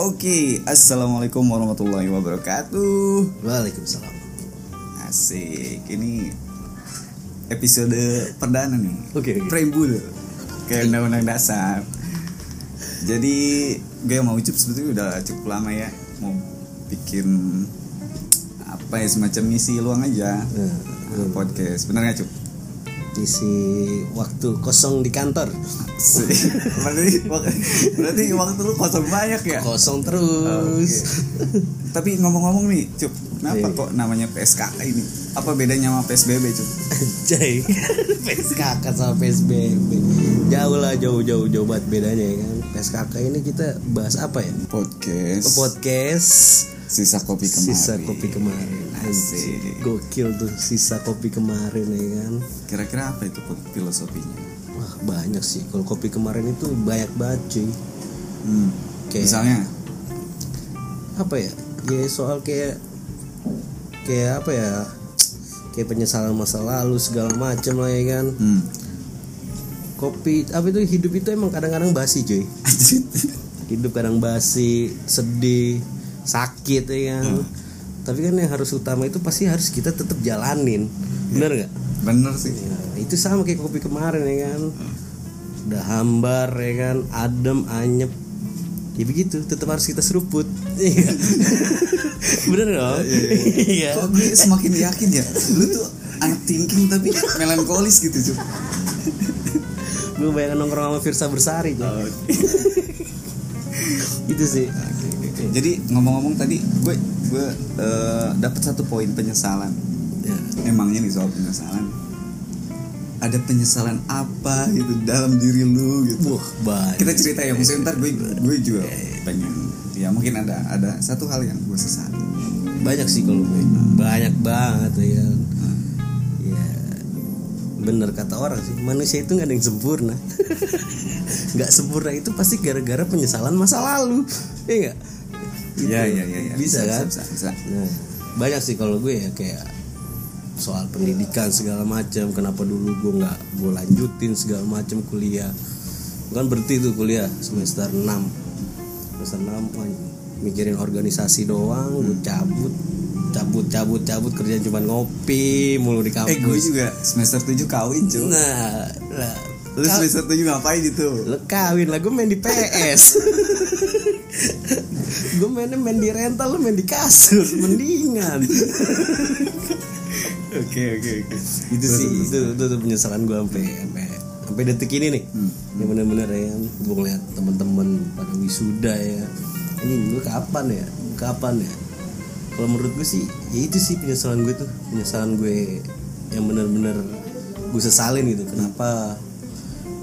Oke, assalamualaikum warahmatullahi wabarakatuh. Waalaikumsalam. Asik, ini episode perdana nih. Oke, oke. Preambul ke undang-undang dasar. Jadi gue mau ucup sebetulnya udah cukup lama ya mau bikin apa ya semacam misi luang aja Nah, podcast bener gak cup? Isi waktu kosong di kantor. Berarti, berarti waktu lu kosong banyak ya? Kosong terus. Tapi ngomong-ngomong nih, Cup, kenapa Iya. kok namanya PSKK ini? Apa bedanya sama PSBB, Cup? Jai. PSKK sama PSBB. Jauh lah, jauh jauh jauh banget bedanya ya kan. PSKK ini kita bahas apa ya? Podcast. Podcast Sisa kopi kemarin. sisa kopi kemarin. Asik. Gokil tuh sisa kopi kemarin ya kan. Kira-kira apa itu filosofinya? Wah banyak sih. Kalau kopi kemarin itu banyak banget cuy. Hmm. Kayak Misalnya, apa ya ya soal kayak kayak apa ya kayak penyesalan masa lalu segala macam lah ya kan hmm. kopi apa itu hidup itu emang kadang-kadang basi cuy hidup kadang basi sedih sakit ya kan tapi kan yang harus utama itu pasti harus kita tetap jalanin. Bener nggak? Bener sih. Ya, itu sama kayak kopi kemarin ya kan? Udah hambar ya kan? Adem anyep. Ya begitu tetap harus kita seruput. Iya. bener dong? Iya Kok gue semakin yakin ya, lu tuh anak thinking tapi melankolis gitu, Cup. gue bayangin nongkrong sama Firsa Bersari tuh itu sih. Jadi ngomong-ngomong tadi, gue gue eh, dapat satu poin penyesalan. ya. Emangnya nih soal penyesalan. Ada penyesalan apa gitu dalam diri lu gitu? wah banyak kita cerita ya maksudnya ntar gue gue juga pengen ya mungkin ada ada satu hal yang gue sesali banyak sih kalau gue banyak banget ya ya bener kata orang sih. Manusia itu nggak ada yang sempurna. Nggak sempurna itu pasti gara-gara penyesalan masa lalu. Ya nggak Iya iya iya ya. bisa, kan? bisa, bisa, bisa. Nah, banyak sih kalau gue ya kayak soal pendidikan segala macam. Kenapa dulu gue nggak gue lanjutin segala macam kuliah? Kan berhenti tuh kuliah semester 6 semester 6 wah, mikirin organisasi doang gue cabut. Cabut cabut cabut kerjaan cuma ngopi mulu di Eh gue kampus. juga semester 7 kawin cuy nah lah Lu semester 7 ngapain itu? lo kawin lah gue main di PS gue mainnya main di rental lo main di kasur mendingan. Oke oke oke. Itu sih itu, itu, itu penyesalan gue sampai sampai detik ini nih. Hmm. yang bener-bener ya gue ngeliat teman-teman pada wisuda ya. Ini gue kapan ya? Kapan ya? Kalau menurut gue sih ya itu sih penyesalan gue tuh. Penyesalan gue yang bener-bener gue sesalin gitu. Kenapa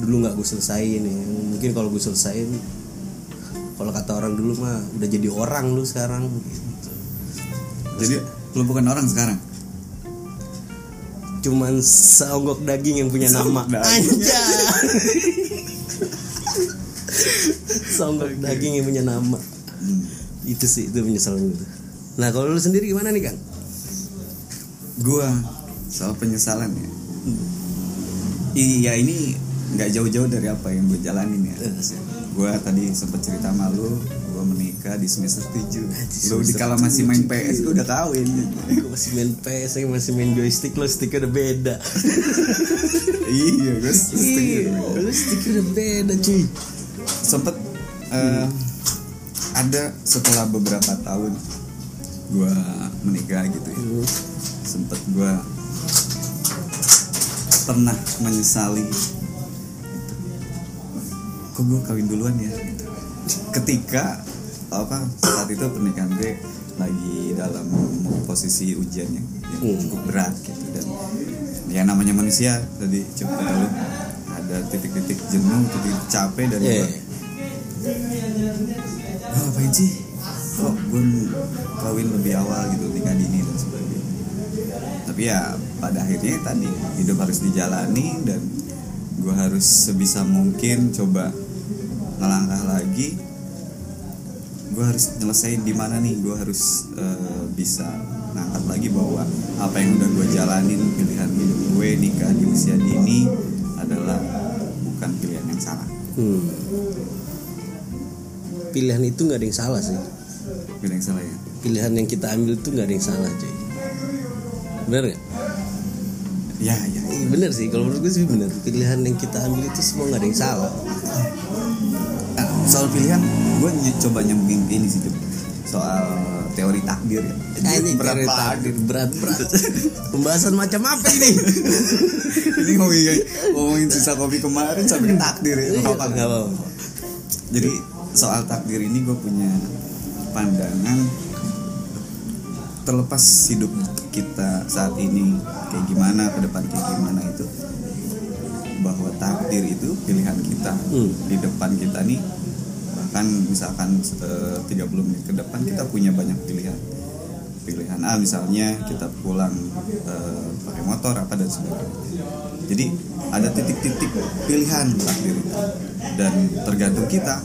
dulu nggak gue selesain ya. Mungkin kalau gue selesain kalau kata orang dulu mah udah jadi orang lu sekarang. Gitu. Jadi lu bukan orang sekarang? cuman seonggok daging yang punya nama. Seonggok anjay. Seonggok daging yang punya nama. Itu sih itu penyesalan gue. Tuh. nah kalau lu sendiri gimana nih kang? Gue soal penyesalan ya. Iya ini nggak jauh-jauh dari apa yang gue jalanin ya. Gue tadi sempat cerita malu Gue menikah di semester 7 Lu di semester kala masih main PS gue udah kawin. Gue masih main PS saya masih main joystick lo sticknya udah beda. Iya gue iya lu sticknya udah beda cuy. Sempet eh, ada setelah beberapa tahun gue menikah gitu ya. Sempet gue pernah menyesali. Kok gue kawin duluan ya gitu. ketika apa saat itu pernikahan gue lagi dalam posisi ujian yang, yang Hmm. cukup berat gitu dan ya namanya manusia tadi coba lu ada titik-titik jenuh titik capek dan Iya. gua, "Gua ngapain sih kok gue kawin lebih awal gitu nikah dini dan sebagainya tapi ya pada akhirnya tadi hidup harus dijalani dan gue harus sebisa mungkin coba ngelangkah lagi gue harus nyelesain di mana nih gue harus eh, bisa ngangkat lagi bahwa apa yang udah gue jalanin pilihan hidup gue nikah di usia dini adalah bukan pilihan yang salah. Hmm. pilihan itu nggak ada yang salah sih. Pilih yang salah ya? Pilihan yang kita ambil tuh nggak ada yang salah cuy. Bener nggak? Ya ya Iya, bener sih. Kalau menurut gue sih bener pilihan yang kita ambil itu semua nggak ada yang salah soal pilihan gue ny- coba nyambungin ini sih soal teori takdir ya Anjing, berat teori banget. takdir, berat berat pembahasan macam apa ini ini ngomongin ngomongin sisa kopi kemarin sampai takdir ya. Iya, Nggak apa-apa. jadi soal takdir ini gue punya pandangan terlepas hidup kita saat ini kayak gimana ke depan kayak gimana itu bahwa takdir itu pilihan kita Hmm. di depan kita nih misalkan eh, 30 menit ke depan kita punya banyak pilihan. Pilihan A misalnya kita pulang eh, pakai motor apa dan sebagainya jadi ada titik-titik pilihan takdir itu. Dan tergantung kita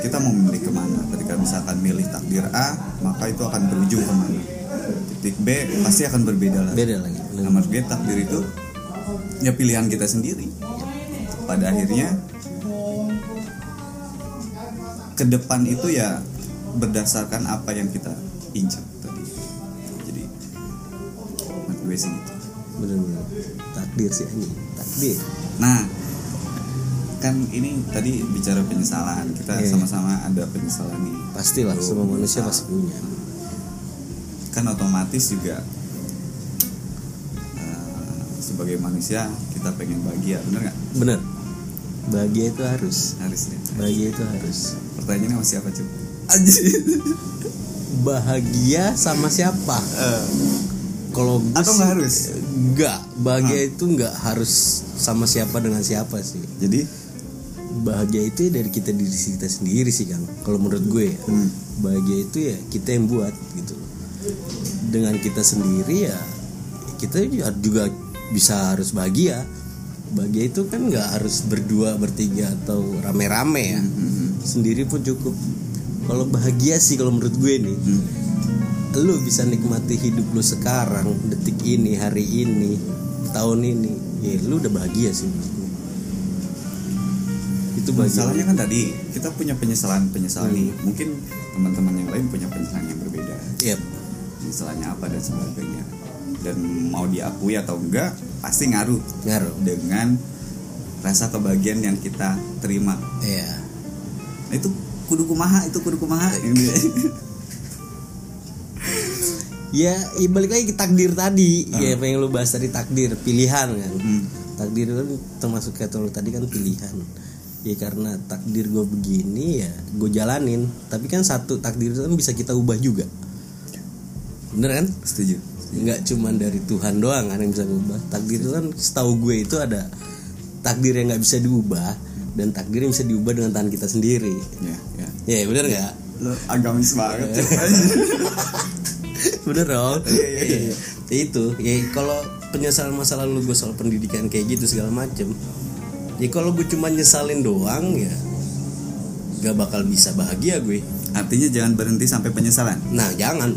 kita mau memilih ke mana. Ketika misalkan milih takdir A maka itu akan berujung ke mana. Titik B pasti akan berbeda lagi. Beda lagi. Nomor B takdir itu ya pilihan kita sendiri. Pada akhirnya ke depan itu ya berdasarkan apa yang kita incar tadi. Jadi menurut gue sih gitu. Bener-bener. Takdir sih ini takdir. Nah kan ini tadi bicara penyesalan. Kita Iya. sama-sama ada penyesalan nih. Pastilah Tuh, semua manusia pasti punya. Kan otomatis juga eh, sebagai manusia kita pengen bahagia. Bener nggak? Bener bahagia itu harus. Harus ya. Bahagia itu harus. Pertanyaannya masih apa cuy bahagia sama siapa? Kalau gue Atau nggak harus? nggak. Bahagia itu nggak harus sama siapa dengan siapa sih. Jadi? Bahagia itu ya dari kita diri kita sendiri sih kang. Kalau menurut gue ya. Hmm, bahagia itu ya kita yang buat gitu. Dengan kita sendiri ya kita juga bisa harus bahagia bahagia itu kan nggak harus berdua bertiga atau rame-rame ya hmm, sendiri pun cukup kalau bahagia sih kalau menurut gue nih hmm. lu bisa nikmati hidup lu sekarang detik ini hari ini tahun ini ya lu udah bahagia sih itu Masalahnya kan tadi kita punya penyesalan penyesalan Hmm. nih. Mungkin teman-teman yang lain punya penyesalan yang berbeda. Yep. Penyesalannya apa dan sebagainya. Dan mau diakui atau enggak pasti ngaruh ngaruh. dengan rasa kebahagiaan yang kita terima. Iya. Nah, itu kudu kumaha, itu kudu kumaha. ya ya balik lagi ke takdir tadi. Ya apa yang lu bahas tadi takdir pilihan kan. Hmm. takdir kan termasuk kata lu tadi kan pilihan. Ya karena takdir gue begini ya gue jalanin. Tapi kan satu takdir itu kan bisa kita ubah juga. Bener kan? Setuju. Nggak cuman dari Tuhan doang kan yang bisa ngubah takdir itu kan setahu gue itu ada takdir yang nggak bisa diubah dan takdir yang bisa diubah dengan tangan kita sendiri Ya, ya. ya bener nggak Lo agamis banget. Bener dong Iya, iya, iya. Ya itu ya kalau penyesalan masa lalu gue soal pendidikan kayak gitu segala macem ya kalau gue cuma nyesalin doang ya gak bakal bisa bahagia gue Artinya jangan berhenti sampai penyesalan. nah jangan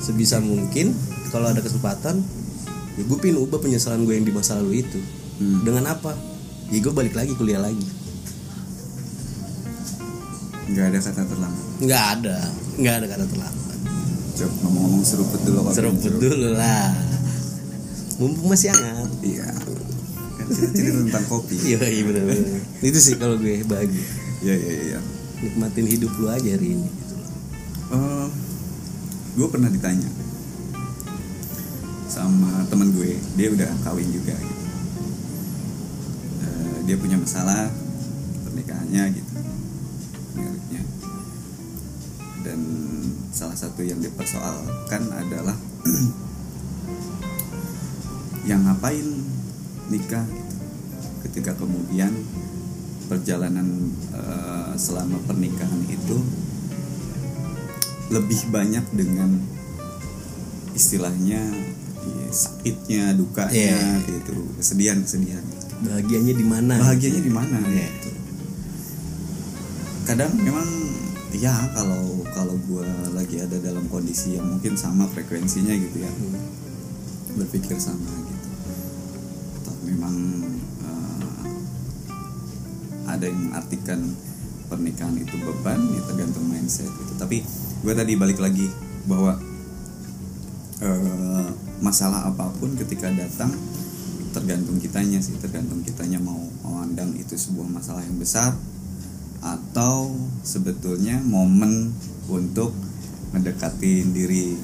sebisa mungkin kalau ada kesempatan ya gue pengen ubah penyesalan gue yang di masa lalu itu Hmm. dengan apa ya gue balik lagi kuliah lagi Nggak ada kata terlambat. nggak ada nggak ada kata terlambat Coba ngomong-ngomong seruput dulu. Seruput dulu lah mumpung masih hangat Iya. Kan cerita tentang kopi. iya iya bener. itu sih kalau gue bahagia Iya, iya, iya. nikmatin hidup lu aja hari ini gitu loh. Eh, gue pernah ditanya sama temen gue, dia udah kawin juga gitu. Eh, dia punya masalah pernikahannya gitu, menariknya. Dan salah satu yang dipersoalkan adalah yang ngapain nikah gitu. ketika kemudian perjalanan eh, selama pernikahan itu lebih banyak dengan istilahnya ya, sakitnya dukanya Iya. gitu. Kesedihan kesedihan. Bahagianya di mana bahagianya di mana Iya. gitu. Kadang memang ya kalau kalau gue lagi ada dalam kondisi yang mungkin sama frekuensinya gitu ya. Hmm. berpikir sama gitu. Atau memang eh, ada yang mengartikan pernikahan itu beban ya tergantung mindset gitu. Tapi gue tadi balik lagi bahwa eh, masalah apa pun ketika datang tergantung kitanya sih tergantung kitanya mau memandang itu sebuah masalah yang besar atau sebetulnya momen untuk mendekatin diri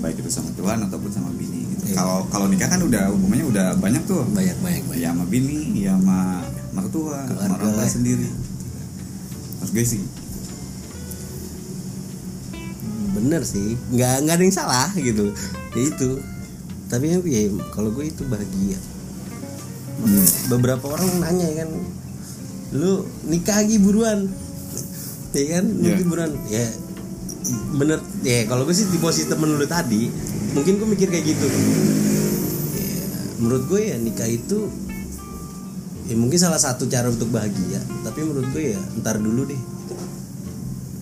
baik itu sama Tuhan ataupun sama bini gitu. Iya. Kalau kalau nikah kan udah hubungannya udah banyak tuh. banyak banyak banyak Ya sama bini, ya sama mertua, sama orang tua sendiri. Mas gue sih bener sih. Nggak nggak ada yang salah gitu. Ya itu. Tapi ya ya, kalau gue itu bahagia. Beberapa orang nanya ya kan lu nikah lagi buruan? Ya kan lu Iya. buruan. Ya bener. Ya kalau gue sih di posisi temen lu tadi mungkin gue mikir kayak gitu. Ya, menurut gue ya nikah itu ya mungkin salah satu cara untuk bahagia. Tapi menurut gue ya ntar dulu deh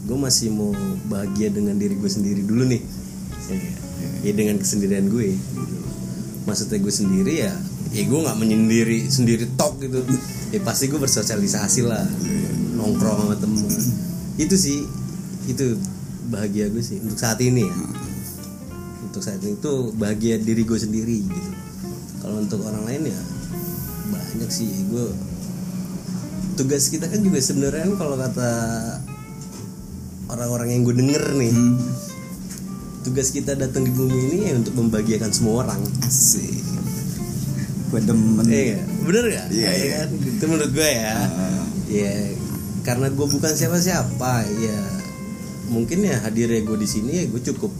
gue masih mau bahagia dengan diri gue sendiri dulu nih. Ya, dengan kesendirian gue gitu. maksudnya gue sendiri ya ya gue nggak menyendiri sendiri tok gitu. Ya pasti gue bersosialisasi lah nongkrong sama temen. Itu sih itu bahagia gue sih untuk saat ini ya. Untuk saat ini itu bahagia diri gue sendiri gitu. Kalau untuk orang lain ya banyak sih. Gue tugas kita kan juga sebenarnya kan kalau kata orang-orang yang gue denger nih hmm, tugas kita datang di bumi ini ya untuk membahagiakan semua orang asik. Gue demen. Iya, nggak? bener gak? Iya, iya. kan? Itu menurut gue ya. Ah. Ya, karena gue bukan siapa-siapa, ya mungkin ya hadirnya gue di sini ya gue cukup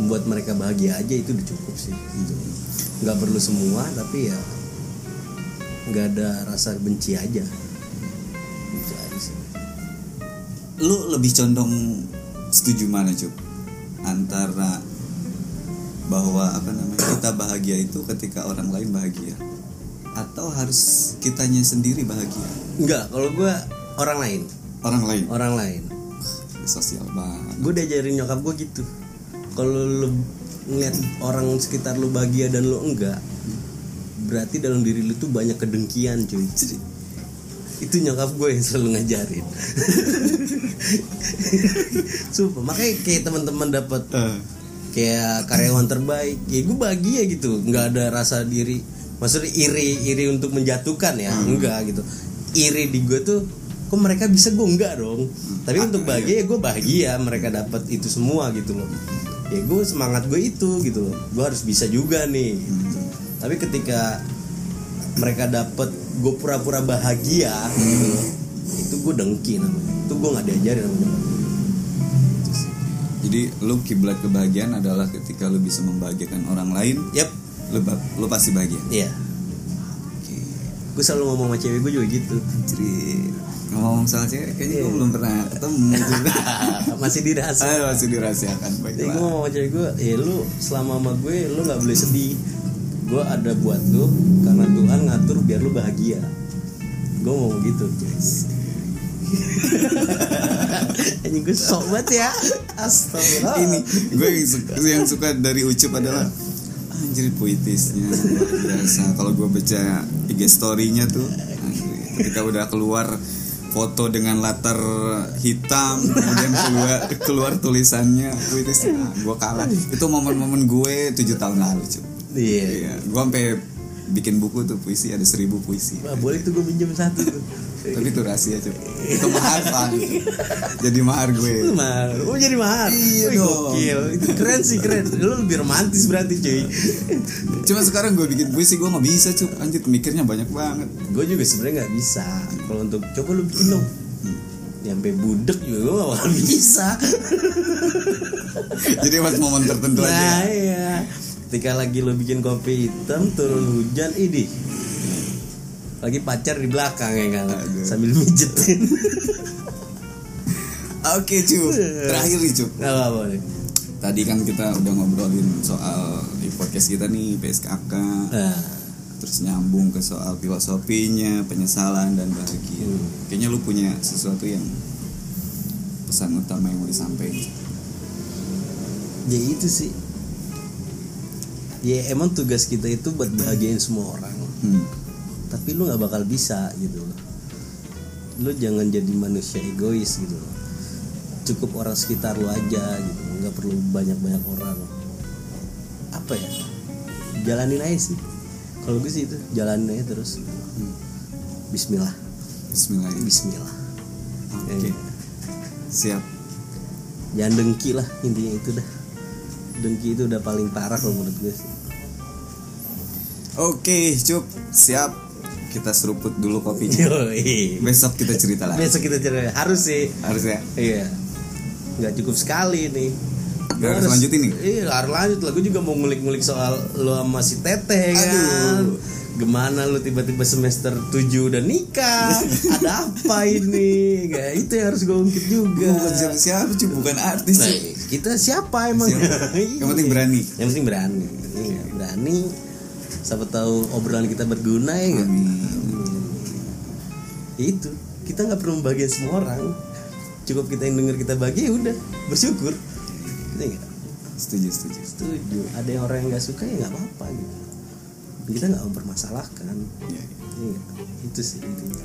membuat mereka bahagia aja itu udah cukup sih. Gitu. Nggak perlu semua, tapi ya nggak ada rasa benci aja. Gitu aja sih. Lu lebih condong setuju mana cup antara bahwa apa namanya kita bahagia itu ketika orang lain bahagia atau harus kitanya sendiri bahagia? Enggak, kalau gue orang lain, orang lain? Orang lain. sosial banget. Gue diajarin nyokap gue gitu. Kalau lu ngeliat orang sekitar lu bahagia dan lu enggak berarti dalam diri lu tuh banyak kedengkian cuy itu nyokap gue yang selalu ngajarin. Sumpah makanya kayak teman-teman dapat Eh, kayak karyawan terbaik ya gue bahagia gitu. Nggak ada rasa diri maksudnya iri iri untuk menjatuhkan ya enggak gitu. Iri di gue tuh kok mereka bisa gue enggak dong. Tapi untuk bahagia ya gue bahagia mereka dapat itu semua gitu loh. Ya gue semangat gue itu gitu loh. Gue harus bisa juga nih gitu. tapi ketika mereka dapat gue pura-pura bahagia gitu loh itu gue dengki namanya itu gue nggak diajarin sama nyokap gue. Gitu sih. jadi lu kiblat kebahagiaan adalah ketika lu bisa membahagiakan orang lain lu, ba- lu pasti bahagia Iya. Gue selalu ngomong sama cewek gue juga gitu. jadi ngomong soal cewek kayaknya Iya. gue belum pernah ketemu juga Masih dirasa. Ah, masih dirahasiakan Jadi gue baiklah ngomong sama cewek gue, ya lu selama sama gue lu nggak boleh sedih. Gue ada buat lu karena Tuhan ngatur biar lu bahagia. Gue ngomong gitu. Anjing gue sok banget ya. Astagfirullah. ini gue yang suka, yang suka dari ucup adalah anjir puitisnya biasa kalau gue baca IG story-nya tuh ketika udah keluar foto dengan latar hitam kemudian keluar keluar tulisannya puitis nah, gue kalah itu momen-momen gue tujuh tahun lalu cuy Iya. iya gue sampai bikin buku tuh puisi ada seribu puisi Wah, boleh tuh gue pinjam satu tuh. tapi itu rahasia cuy itu mahar Fan. jadi mahar gue Mahal. Oh jadi mahal. Iya Wih, dong. Gokil. Itu keren sih keren. Lu lebih romantis berarti cuy. Cuma sekarang gue bikin puisi gue nggak bisa cuy anjir mikirnya banyak banget gue juga sebenarnya nggak bisa kalau untuk coba lu bikin dong nyampe budek juga gue gak bakal bisa Jadi pas momen tertentu nah aja. iya ketika lagi lu bikin kopi hitam turun hujan idih lagi pacar di belakang ya kan Aduh. sambil mijetin Oke cu, terakhir nih cu. nggak apa-apa Tadi kan kita udah ngobrolin soal di podcast kita nih PSKK, nah terus nyambung ke soal filosofinya, penyesalan dan bahagia. Hmm. Kayaknya lu punya sesuatu yang pesan utama yang mau disampaikan. ya itu sih ya emang tugas kita itu buat bahagiain semua orang. Hmm. tapi lu nggak bakal bisa gitu loh. Lu jangan jadi manusia egois gitu loh. Cukup orang sekitar lu aja gitu. Nggak perlu banyak banyak orang. Apa ya? Jalanin aja sih. Kalau gue sih itu jalanin aja terus Bismillah. Bismillah. Bismillah. Oke. Ya, siap. Jangan dengki lah intinya itu dah dengki itu udah paling parah kalau menurut gue sih. Oke cup. Siap. Kita seruput dulu kopinya. Yoi. besok kita cerita lagi. Besok kita cerita. Harus sih. Harusnya iya. Nggak cukup sekali nih. Nggak harus lanjutin nih? iya harus lanjut lah. Gue juga mau ngulik-ngulik soal lo sama si teteh kan? Aduh. gimana lu tiba-tiba semester 7 udah nikah? Ada apa ini? Kayak itu yang harus gue ungkit juga. Bukan siapa siapa cup bukan artis Nah, Kita siapa emang? Siapa? yang penting berani. Yang penting berani. Iya, berani siapa tahu obrolan kita berguna ya nggak? Amin. itu. Kita nggak perlu membagian semua orang. Cukup kita yang denger kita bagi ya udah. Bersyukur. Iya nggak? setuju setuju. Setuju. Ada yang orang yang nggak suka ya nggak apa-apa gitu. Kita nggak mempermasalahkan. Iya, iya. Iya nggak? itu sih intinya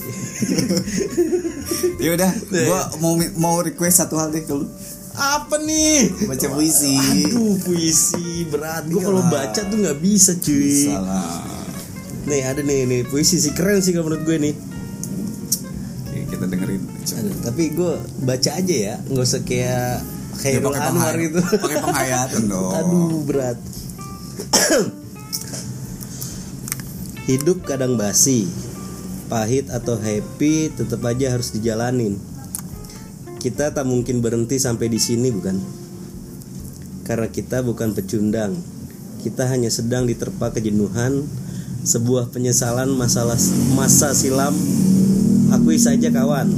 ya udah gua mau mau request satu hal deh ke lu apa nih? Baca puisi. Aduh puisi. Berat gue kalau baca tuh nggak bisa cuy. Salah nih ada nih nih. Puisi sih keren sih kalau menurut gue nih. Oke, kita dengerin. Aduh, tapi gue baca aja ya. Nggak usah kayak Ya, Khairul pakai Anwar gitu. Pakai penghayatan dong. Aduh berat. Hidup kadang basi. Pahit atau happy tetap aja harus dijalanin kita tak mungkin berhenti sampai di sini bukan? Karena kita bukan pecundang. Kita hanya sedang diterpa kejenuhan sebuah penyesalan masalah masa silam. Akui saja kawan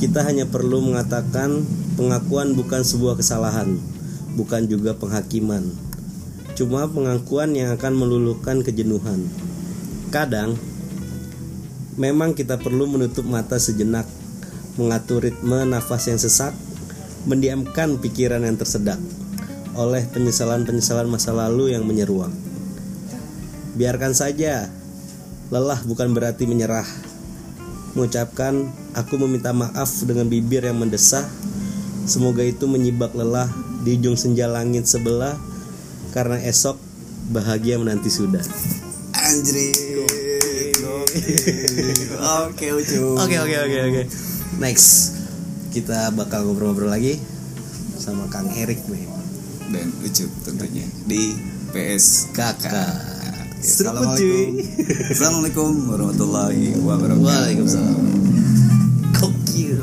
kita hanya perlu mengatakan pengakuan bukan sebuah kesalahan bukan juga penghakiman. Cuma pengakuan yang akan meluluhkan kejenuhan. Kadang memang kita perlu menutup mata sejenak mengatur ritme nafas yang sesak mendiamkan pikiran yang tersedak oleh penyesalan-penyesalan masa lalu yang menyeruak. Biarkan saja lelah bukan berarti menyerah. Mengucapkan aku meminta maaf dengan bibir yang mendesah. Semoga itu menyibak lelah di ujung senja langit sebelah karena esok bahagia menanti sudah. Ucu Oke oke oke oke next kita bakal ngobrol-ngobrol lagi sama Kang Erik nih dan lucu tentunya di PSKK. Assalamualaikum. Assalamualaikum warahmatullahi wabarakatuh. Waalaikumsalam. Kokil.